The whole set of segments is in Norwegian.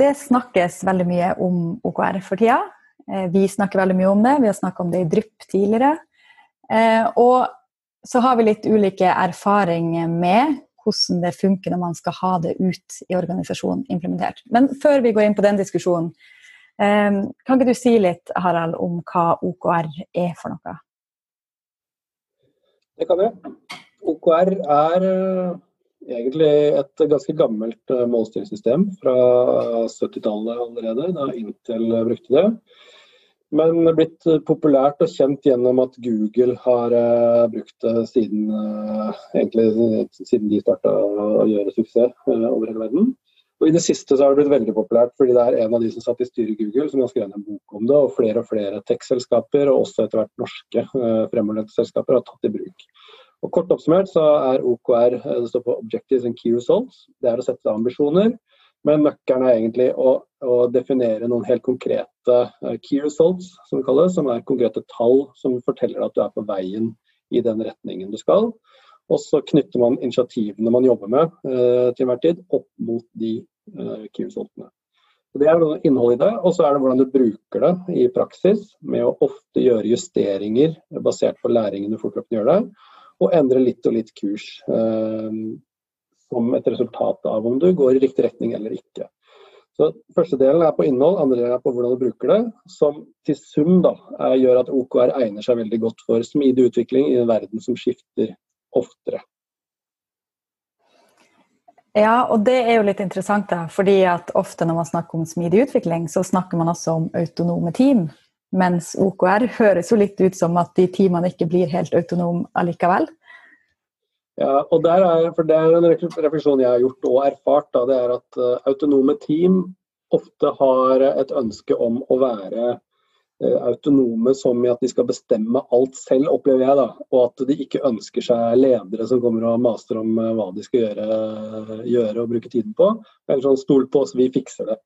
Det snakkes veldig mye om OKR for tida. Eh, vi snakker veldig mye om det. Vi har snakka om det i Drypp tidligere. Eh, og så har vi litt ulike erfaringer med hvordan det funker når man skal ha det ut i organisasjonen implementert. Men før vi går inn på den diskusjonen, eh, kan ikke du si litt, Harald, om hva OKR er for noe? Det kan jeg. OKR er egentlig et ganske gammelt eh, målstyringssystem fra 70-tallet allerede, da Intel brukte det. Men blitt populært og kjent gjennom at Google har uh, brukt det siden, egentlig, siden de starta å gjøre suksess over hele verden. Og I det siste så har det blitt veldig populært fordi det er en av de som satt i styret i Google som har skrevet en bok om det, og flere og flere tech-selskaper, og også etter hvert norske uh, fremoverlente selskaper, har tatt i bruk. Og Kort oppsummert så er OKR eh, det står på Objectives and Key Results. Det er å sette ambisjoner. Men nøkkelen er egentlig å, å, definere noen helt konkrete uh, key results, som, kalles, som er konkrete tall som forteller at du er på veien i den retningen du skal. Og så knytter man initiativene man jobber med eh, til enhver tid, opp mot de eh, key resultene. Det er innholdet i det, og så er det hvordan du bruker det i praksis, med å ofte gjøre justeringer basert på læringen du fortløpende gjør det og endre litt og litt kurs eh, som et resultat av om du går i riktig retning eller ikke. Så Første delen er på innhold, andre delen er på hvordan du bruker det. Som til sum da, er, gjør at OKR egner seg veldig godt for smidig utvikling i en verden som skifter oftere. Ja, og det er jo litt interessant, da, fordi at ofte når man snakker om smidig utvikling, så snakker man også om autonome team. Mens OKR høres jo litt ut som at de teamene ikke blir helt autonome allikevel. Ja, og er, for Det er en refleksjon jeg har gjort og erfart. Da, det er at uh, Autonome team ofte har et ønske om å være uh, autonome som i at de skal bestemme alt selv, opplever jeg. da, Og at de ikke ønsker seg ledere som kommer og master om uh, hva de skal gjøre, gjøre, og bruke tiden på. Eller sånn stol på oss, vi fikser det.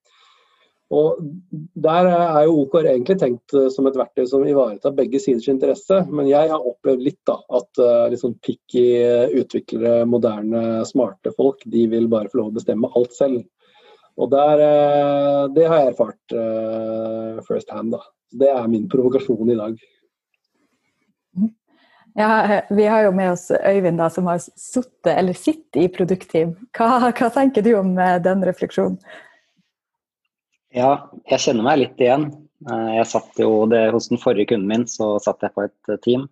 Og Der er jo OKR egentlig tenkt eh, som et verktøy som ivaretar begge siders interesse. Men jeg har opplevd litt da, at uh, liksom picky utviklere, moderne, smarte folk, de vil bare få lov å bestemme alt selv. Og der, Det har jeg erfart first hand. da. Det er min provokasjon i dag. Ja, Vi har jo med oss Øyvind, da, som har sittet eller sitter i produktteam. Hva, hva tenker du om den refleksjonen? Ja, jeg kjenner meg litt igjen. Eh, jeg satt jo det, Hos den forrige kunden min så satt jeg på et eh, team.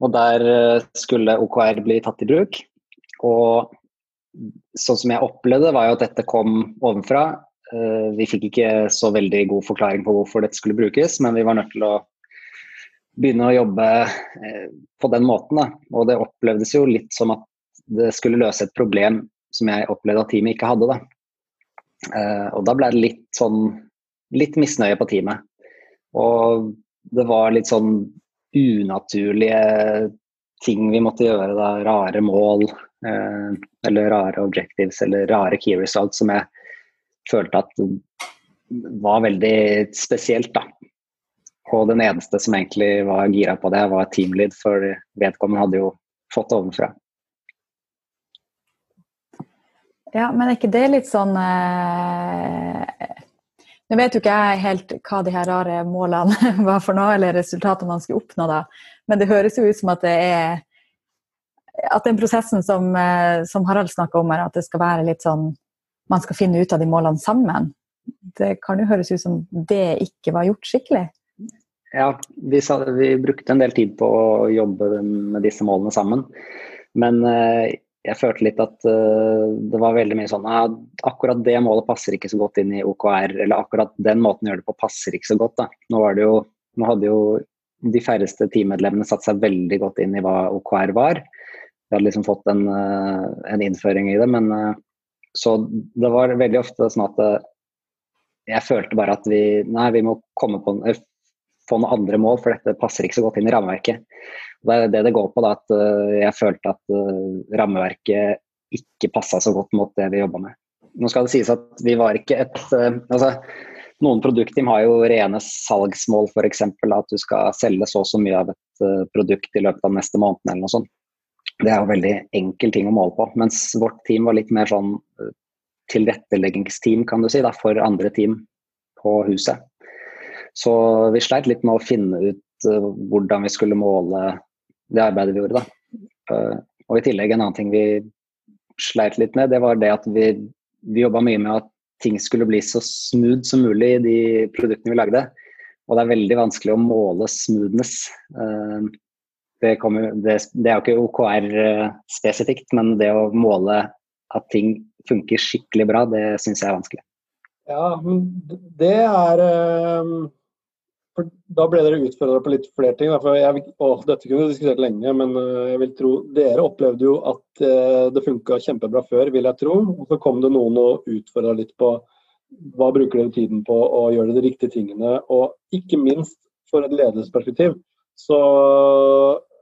Og Der eh, skulle OKR bli tatt i bruk. Og sånn som jeg opplevde, var jo at dette kom ovenfra. Vi fikk ikke så veldig god forklaring på hvorfor dette skulle brukes, men vi var nødt til å begynne å jobbe på den måten. Da. Og det opplevdes jo litt som at det skulle løse et problem som jeg opplevde at teamet ikke hadde. Da. Uh, og da ble det litt sånn litt misnøye på teamet. Og det var litt sånn unaturlige ting vi måtte gjøre, da. Rare mål. Uh, eller rare objectives eller rare key results som jeg følte at var veldig spesielt, da. Og den eneste som egentlig var gira på det, var teamlead, for vedkommende hadde jo fått ovenfra. Ja, men er ikke det litt sånn eh... Nå vet jo ikke jeg helt hva de her rare målene var for noe, eller resultatene man skulle oppnå da, men det høres jo ut som at det er at den prosessen som, eh, som Harald snakka om her, at det skal være litt sånn Man skal finne ut av de målene sammen. Det kan jo høres ut som det ikke var gjort skikkelig. Ja, vi, sa, vi brukte en del tid på å jobbe med disse målene sammen. Men eh, jeg følte litt at uh, det var veldig mye sånn at akkurat det målet passer ikke så godt inn i OKR, eller akkurat den måten å gjøre det på passer ikke så godt. Da. Nå, jo, nå hadde jo de færreste teammedlemmene satt seg veldig godt inn i hva OKR var. Vi hadde liksom fått en, uh, en innføring i det, men uh, så det var veldig ofte sånn at jeg følte bare at vi nei, vi må komme på, få noen andre mål, for dette passer ikke så godt inn i rammeverket. Det er det det går på, da, at uh, jeg følte at uh, rammeverket ikke passa så godt mot det vi jobba med. Nå skal det sies at vi var ikke et uh, altså, Noen produktteam har jo rene salgsmål, f.eks. at du skal selge så og så mye av et produkt i løpet av neste måned eller noe sånt. Det er jo veldig enkel ting å måle på. Mens vårt team var litt mer sånn tilretteleggingsteam kan du si, da, for andre team på huset. Så vi sleit litt med å finne ut hvordan vi skulle måle det arbeidet vi gjorde. da. Uh, og i tillegg en annen ting vi sleit litt med, det var det at vi, vi jobba mye med at ting skulle bli så smooth som mulig i de produktene vi lagde. Og det er veldig vanskelig å måle smoothness. Uh, det, kommer, det, det, er jo ikke OKR spesifikt, men det å måle at ting funker skikkelig bra, det syns jeg er vanskelig. Ja, men det er for Da ble dere utfordra på litt flere ting. Jeg, å, dette kunne vi diskutert lenge, men eh, jeg vil tro dere opplevde jo at eh, det funka kjempebra før, vil jeg tro. Og så kom det noen og utfordra litt på hva bruker dere tiden på, og gjør dere de riktige tingene. Og ikke minst for et ledelsesperspektiv så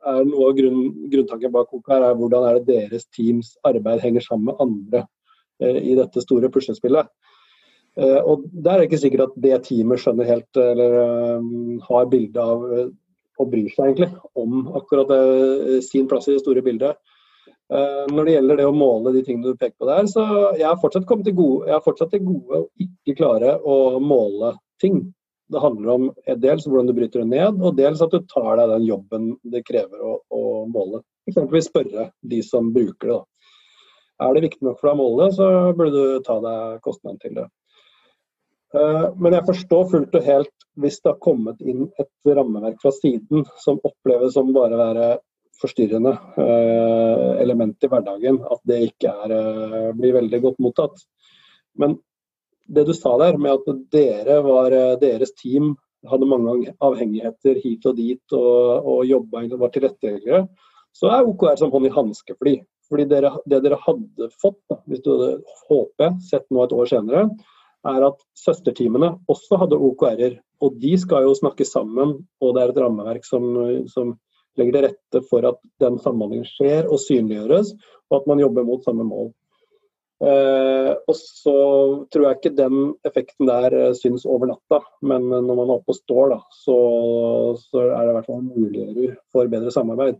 er noe av grunn, grunntanken bak Koka her er hvordan er det deres teams arbeid henger sammen med andre eh, i dette store puslespillet. Eh, og Der er det ikke sikkert at det teamet skjønner helt eller um, har bilde av og bryr seg egentlig om akkurat sin plass i det store bildet. Når det gjelder det å måle de tingene du peker på der, så jeg har fortsatt kommet til gode, jeg har fortsatt til gode å ikke klare å måle ting. Det handler om dels hvordan du bryter det ned, og dels at du tar deg den jobben det krever å, å måle. Eksempelvis spørre de som bruker det. Da. Er det viktig nok for deg å måle det, så burde du ta deg kostnaden til det. Eh, men jeg forstår fullt og helt hvis det har kommet inn et rammeverk fra siden som oppleves som bare å være forstyrrende eh, element i hverdagen, at det ikke er, eh, blir veldig godt mottatt. Men det du sa der med at dere var deres team hadde mange avhengigheter hit og dit og, og jobba og var tilretteleggere, så er OKR som hånd i hanske for dem. Fordi det dere hadde fått, hvis du hadde håpet sett nå et år senere, er at søsterteamene også hadde OKR-er. Og de skal jo snakke sammen, og det er et rammeverk som, som legger til rette for at den samhandlingen skjer og synliggjøres, og at man jobber mot samme mål. Eh, og så tror jeg ikke den effekten der eh, syns over natta, men når man er oppe og står, da, så, så er det i hvert fall muliggjører for bedre samarbeid.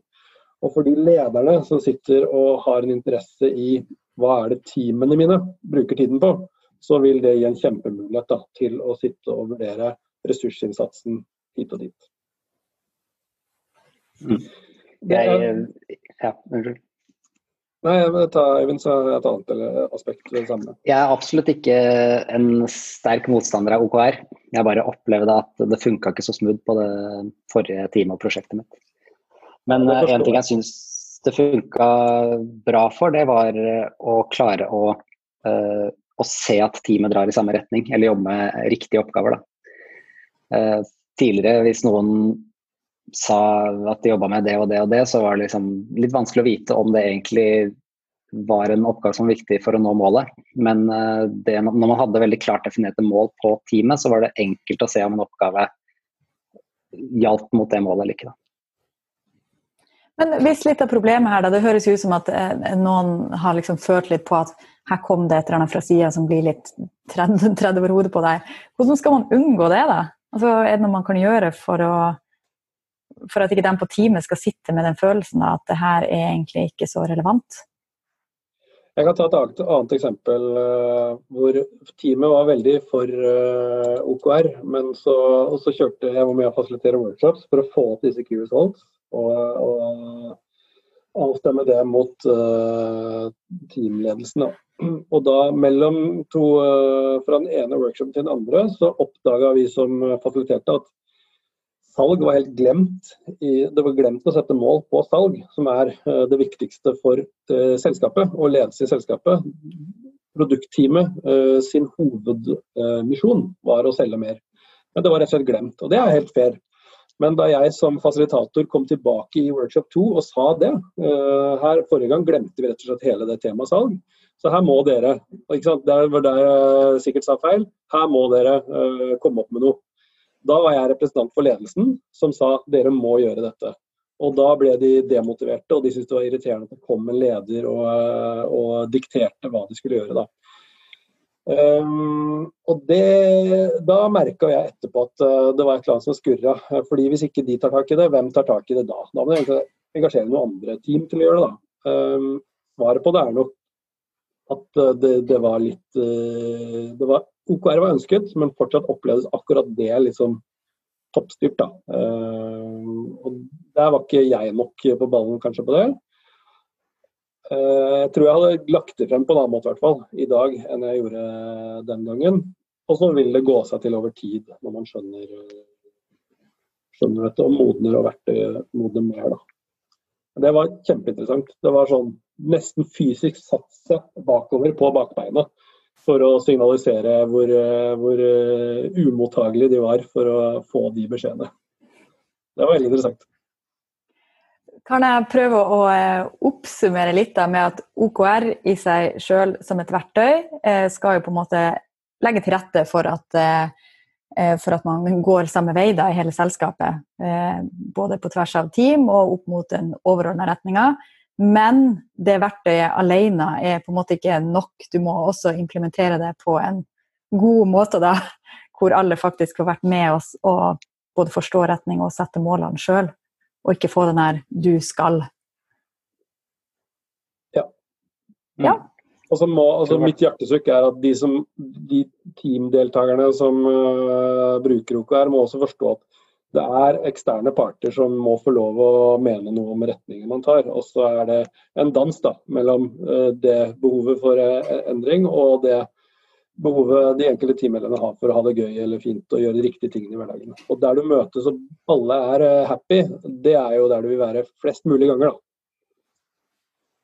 Og for de lederne som sitter og har en interesse i hva er det teamene mine bruker tiden på, så vil det gi en kjempemulighet da, til å sitte og vurdere ressursinnsatsen hit og dit. Mm. Jeg, ja, unnskyld. Nei, ta, Eivind, så er et annet aspekt ved det samme. Jeg er absolutt ikke en sterk motstander av OKR. Jeg bare opplevde at det funka ikke så smooth på det forrige teamet og prosjektet mitt. Men en ting jeg syns det funka bra for, det var å klare å uh, å se at teamet drar i samme retning, eller jobbe med riktige oppgaver. Uh, tidligere, hvis noen sa at de jobba med det og det og det, så var det liksom litt vanskelig å vite om det egentlig var en oppgave som var viktig for å nå målet. Men uh, det, når man hadde veldig klart definerte mål på teamet, så var det enkelt å se om en oppgave hjalp mot det målet eller ikke. Da. Men hvis litt av problemet her, da, det høres ut som at eh, noen har liksom følt litt på at her kom det et eller annet fra sida som blir litt tredd over hodet på deg. Hvordan skal man unngå det, da? Altså, er det noe man kan gjøre for, å, for at ikke de på teamet skal sitte med den følelsen av at det her er egentlig ikke så relevant? Jeg kan ta et annet, eksempel uh, hvor teamet var veldig for eh, OKR. Men så, kjørte jeg var med å fasilitere workshops for å få opp disse key results. Og, og avstemme det mot uh, teamledelsen. Da. Og da mellom to, uh, fra den ene workshopen til den andre, så oppdaga vi som fasiliterte at salg var helt glemt. I, det var glemt å sette mål på salg, som er uh, det viktigste for selskapet og ledelse i selskapet. Produktteamet sin hovedmisjon var å selge mer. Men det var rett og slett glemt, og det er helt fair. Men da jeg som fasilitator kom tilbake i workshop 2 og sa det, her forrige gang glemte vi rett og slett hele det temaet salg. Så her må dere, ikke sant? der var der jeg sikkert sa feil, her må dere uh, komme opp med noe. Da var jeg representant for ledelsen som sa dere må gjøre dette. Og da ble de demotiverte, og de syntes det var irriterende at det kom en leder og, uh, og dikterte hva de skulle gjøre. da. Um, og det, Da merka jeg etterpå at uh, det var et eller annet som skurra. fordi Hvis ikke de tar tak i det, hvem tar tak i det da? Da må du engasjere noen andre team til å gjøre det. da. Um, svaret på det er nok at eh, det, det, var litt eh, det var, OKR var ønsket, men fortsatt opplevdes akkurat det liksom toppstyrt. da. Og Der var ikke jeg nok på ballen kanskje på det. Jeg tror jeg hadde lagt det frem på en annen måte i hvert fall, i dag enn jeg gjorde den gangen. Og så vil det gå seg til over tid, når man skjønner, skjønner dette og modner og verktøyet modner mer. da. Det var kjempeinteressant. Det var sånn nesten fysisk satse bakover på bakbeina for å signalisere hvor, hvor uh, umottagelige de var for å få de beskjedene. Det var veldig interessant. Kan jeg prøve å uh, oppsummere litt da, med at OKR i seg sjøl som et verktøy uh, skal jo på en måte legge til rette for at Eh, for at man går samme vei da, i hele selskapet. Eh, både på tvers av team og opp mot den overordna retninga. Men det verktøyet alene er på en måte ikke nok. Du må også implementere det på en god måte, da, hvor alle faktisk får vært med oss og både forstå retning og sette målene sjøl. Og ikke få den her 'du skal'. Ja. ja. Altså må, altså mitt hjertesukk er at de, som, de teamdeltakerne som uh, bruker OKR, må også forstå at det er eksterne parter som må få lov å mene noe om retningen man tar. Og så er det en dans da, mellom uh, det behovet for uh, endring og det behovet de enkelte teammedlemmene har for å ha det gøy eller fint og gjøre de riktige tingene i hverdagen. Og Der du møtes og alle er happy, det er jo der du vil være flest mulig ganger. da.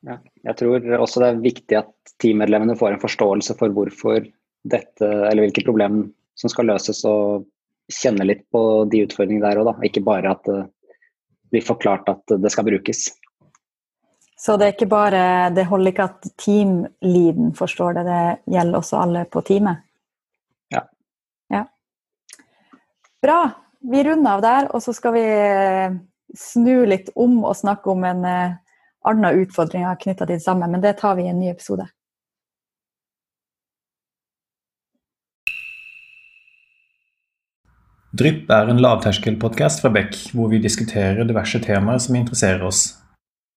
Ja, jeg tror også det er viktig at teammedlemmene får en forståelse for hvorfor dette, eller hvilke problemer som skal løses, og kjenne litt på de utfordringene der òg, Ikke bare at det blir forklart at det skal brukes. Så det er ikke bare Det holder ikke at teamleaden forstår det, det gjelder også alle på teamet? Ja. ja. Bra. Vi runder av der, og så skal vi snu litt om og snakke om en annen utfordring knytta til det samme, men det tar vi i en ny episode. Drypp er en lavterskelpodkast fra Beck, hvor vi diskuterer diverse temaer som interesserer oss.